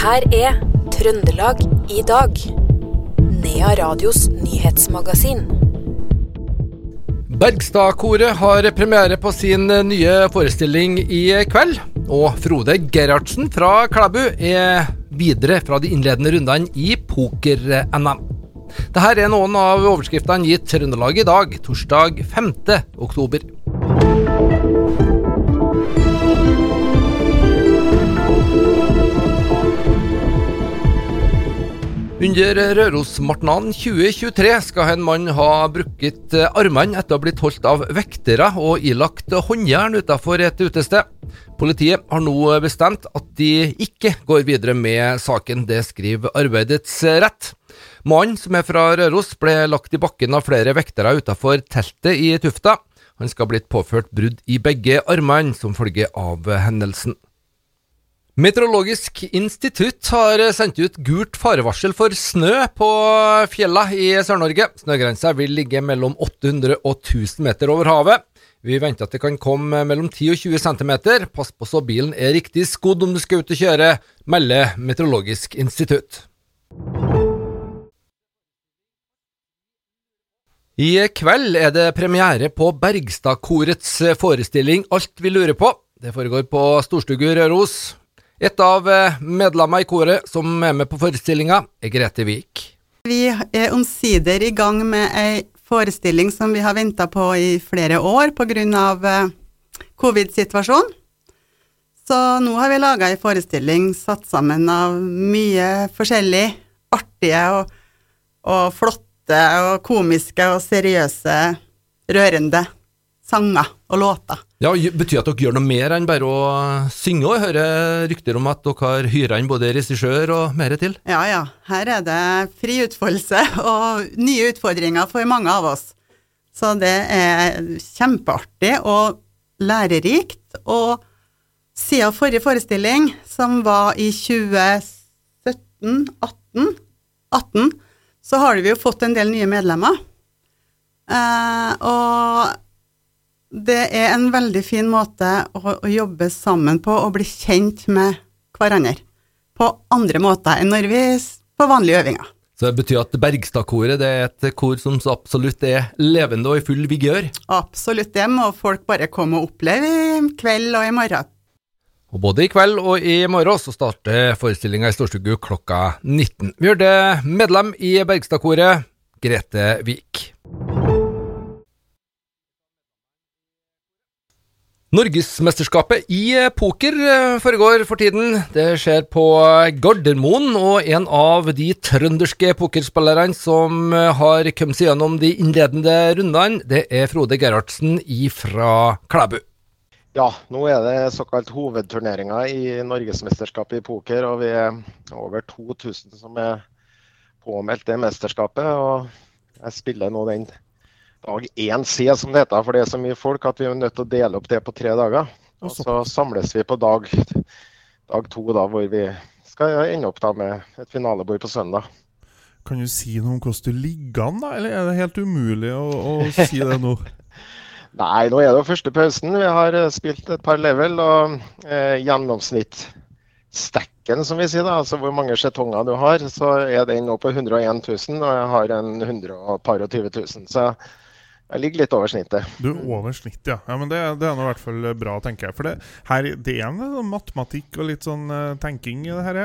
her er Trøndelag i dag. Nea Radios nyhetsmagasin. Bergstadkoret har premiere på sin nye forestilling i kveld. Og Frode Gerhardsen fra Klæbu er videre fra de innledende rundene i poker-NM. Dette er noen av overskriftene gitt Trøndelag i dag, torsdag 5. oktober. Under Rørosmartnan 2023 skal en mann ha brukket armene etter å ha blitt holdt av vektere og ilagt håndjern utenfor et utested. Politiet har nå bestemt at de ikke går videre med saken, det skriver Arbeidets Rett. Mannen, som er fra Røros, ble lagt i bakken av flere vektere utenfor teltet i Tufta. Han skal ha blitt påført brudd i begge armene som følge av hendelsen. Meteorologisk institutt har sendt ut gult farevarsel for snø på fjella i Sør-Norge. Snøgrensa vil ligge mellom 800 og 1000 meter over havet. Vi venter at det kan komme mellom 10 og 20 cm. Pass på så bilen er riktig skodd om du skal ut og kjøre, melder Meteorologisk institutt. I kveld er det premiere på Bergstadkorets forestilling Alt vi lurer på. Det foregår på Storstugu Røros. Et av eh, medlemmene i koret som er med på forestillinga, er Grete Vik. Vi er omsider i gang med ei forestilling som vi har venta på i flere år pga. Eh, covid-situasjonen. Så nå har vi laga ei forestilling satt sammen av mye forskjellig artige og, og flotte og komiske og seriøse, rørende sanger og låter. Ja, Betyr at dere gjør noe mer enn bare å synge? og høre rykter om at dere har hyra inn både regissør og mer til? Ja, ja. Her er det fri utfoldelse og nye utfordringer for mange av oss. Så det er kjempeartig og lærerikt. Og siden forrige forestilling, som var i 2017 18, 18 så har vi jo fått en del nye medlemmer. Eh, og det er en veldig fin måte å, å, jobbe sammen på og bli kjent med hverandre på andre måter enn når vi på vanlige øvinger. Så det betyr at Bergstadkoret er et kor som absolutt er levende og i full vigør? Absolutt, det må folk bare komme og oppleve i kveld og i morgen. Og både i kveld og i morgen så starter forestillinga i Storstugu klokka 19. Vi hørte medlem i Bergstadkoret, Grete Vik. Norgesmesterskapet i eh, poker eh, foregår for tiden. Det skjer på Gardermoen, og en av de trønderske pokerspillerne som eh, har kommet seg gjennom de innledende rundene, det er Frode Gerhardsen fra Klæbu. Ja, nå er det såkalt hovedturneringa i Norgesmesterskapet i poker, og vi er over 2000 som er påmeldt det mesterskapet. og Jeg spiller nå den dag 1C, som det heter. For det er så mye folk at vi er nødt til å dele opp det på tre dager. Og så samles vi på dag, dag to, da, hvor vi skal ende opp da med et finalebord på søndag. Kan du si noe om hvordan du ligger an, da? Eller er det helt umulig å, å si det nå? Nei, nå er det jo første pausen. Vi har eh, spilt et par level, og eh, gjennomsnittsstacken, som vi sier, da, altså hvor mange skjetonger du har, så er den nå på 101 000, og jeg har en 120 000. Så jeg ligger litt over snittet. Du er over snittet, ja. ja men det, det er nå i hvert fall bra, tenker jeg. For det, her, det er en sånn matematikk og litt sånn uh, tenking i det her?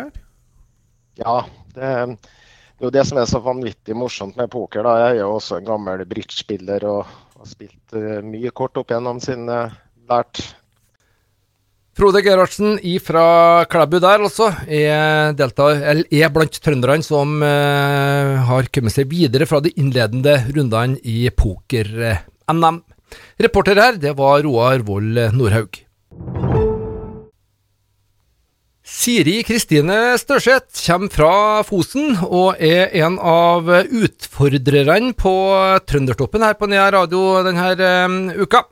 Ja, det, det er jo det som er så vanvittig morsomt med poker. da. Jeg er jo også en gammel bridge-spiller og har spilt uh, mye kort opp gjennom sin uh, lært Frode Gerhardsen fra Klæbu der, altså, er, deltar, er blant trønderne som eh, har kommet seg videre fra de innledende rundene i poker-NM. Reporter her, det var Roar Vold Nordhaug. Siri Kristine Størseth kommer fra Fosen og er en av utfordrerne på Trøndertoppen her på Nea radio denne uh, uka.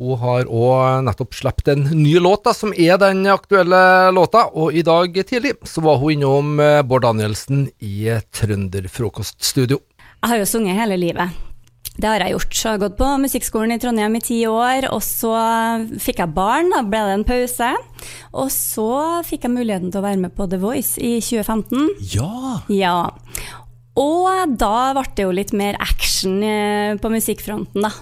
Hun har òg nettopp sluppet en ny låt, da, som er den aktuelle låta. Og i dag tidlig så var hun innom eh, Bård Danielsen i Trønderfrokoststudio. Jeg har jo sunget hele livet. Det har jeg gjort. Jeg har gått på musikkskolen i Trondheim i ti år, og så fikk jeg barn, da ble det en pause. Og så fikk jeg muligheten til å være med på The Voice i 2015. Ja! Ja. Og da ble det jo litt mer action eh, på musikkfronten, da.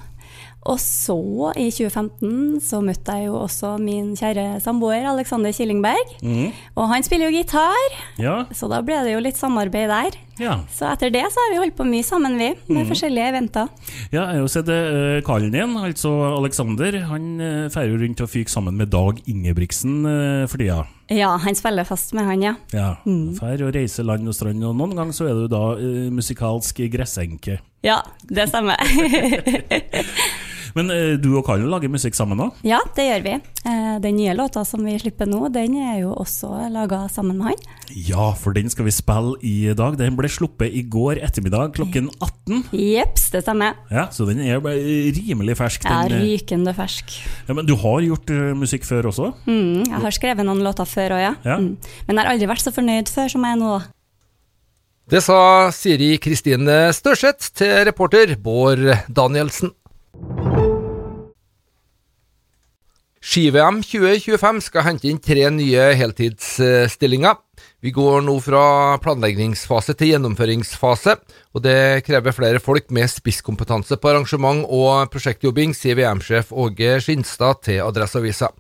Og så, i 2015, så møtte jeg jo også min kjære samboer Alexander Killingberg. Mm. Og han spiller jo gitar, Ja. så da ble det jo litt samarbeid der. Ja. Så etter det så har vi holdt på mye sammen, vi, med mm. forskjellige eventer. Ja, jeg har jo sett uh, karen din, altså Alexander. Han uh, feirer rundt og fyker sammen med Dag Ingebrigtsen uh, for tida. Ja, han spiller fast med han, ja. Ja, Fær og reiser land og strand, og noen ganger så er du da uh, musikalsk gressenke. Ja, det stemmer. Men eh, du og Karl lager musikk sammen òg? ja, det gjør vi. Eh, Den nye låta som vi slipper nå, den er jo også laga sammen med han. Ja, for den skal vi spille i dag. Den ble sluppet i går ettermiddag klokken 18. Jeps, det stemmer. Ja, Så den er rimelig fersk. Ja, Den, eh, rykende fersk. ja, men du har gjort musikk før også? Mm, jeg har skrevet noen låter før òg, ja. Ja. Mm. Men jeg har aldri vært så fornøyd før som jeg er nå. Det sa Siri Kristine Størseth til reporter Bård Danielsen. Ski-VM 2025 skal hente inn tre nye heltidsstillinger. Vi går nå fra planleggingsfase til gjennomføringsfase, og det krever flere folk med spisskompetanse på arrangement og prosjektjobbing, sier VM-sjef Åge Skinstad til Adresseavisa.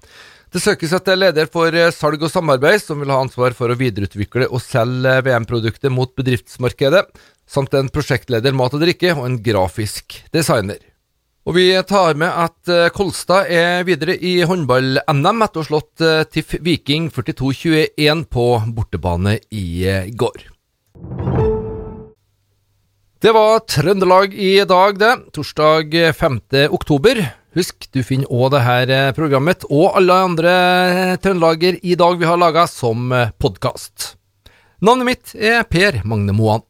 Det søkes etter leder for salg og samarbeid, som vil ha ansvar for å videreutvikle og selge VM-produktet mot bedriftsmarkedet, samt en prosjektleder mat og drikke og en grafisk designer. Og vi tar med at eh, Kolstad er videre i håndball-NM etter å ha slått eh, TIFF Viking 42-21 på bortebane i eh, går. Det var Trøndelag i dag, det. Torsdag 5. oktober. Husk, du finner òg dette programmet og alle andre Trøndelager i dag vi har laga som podkast. Navnet mitt er Per Magne Moan.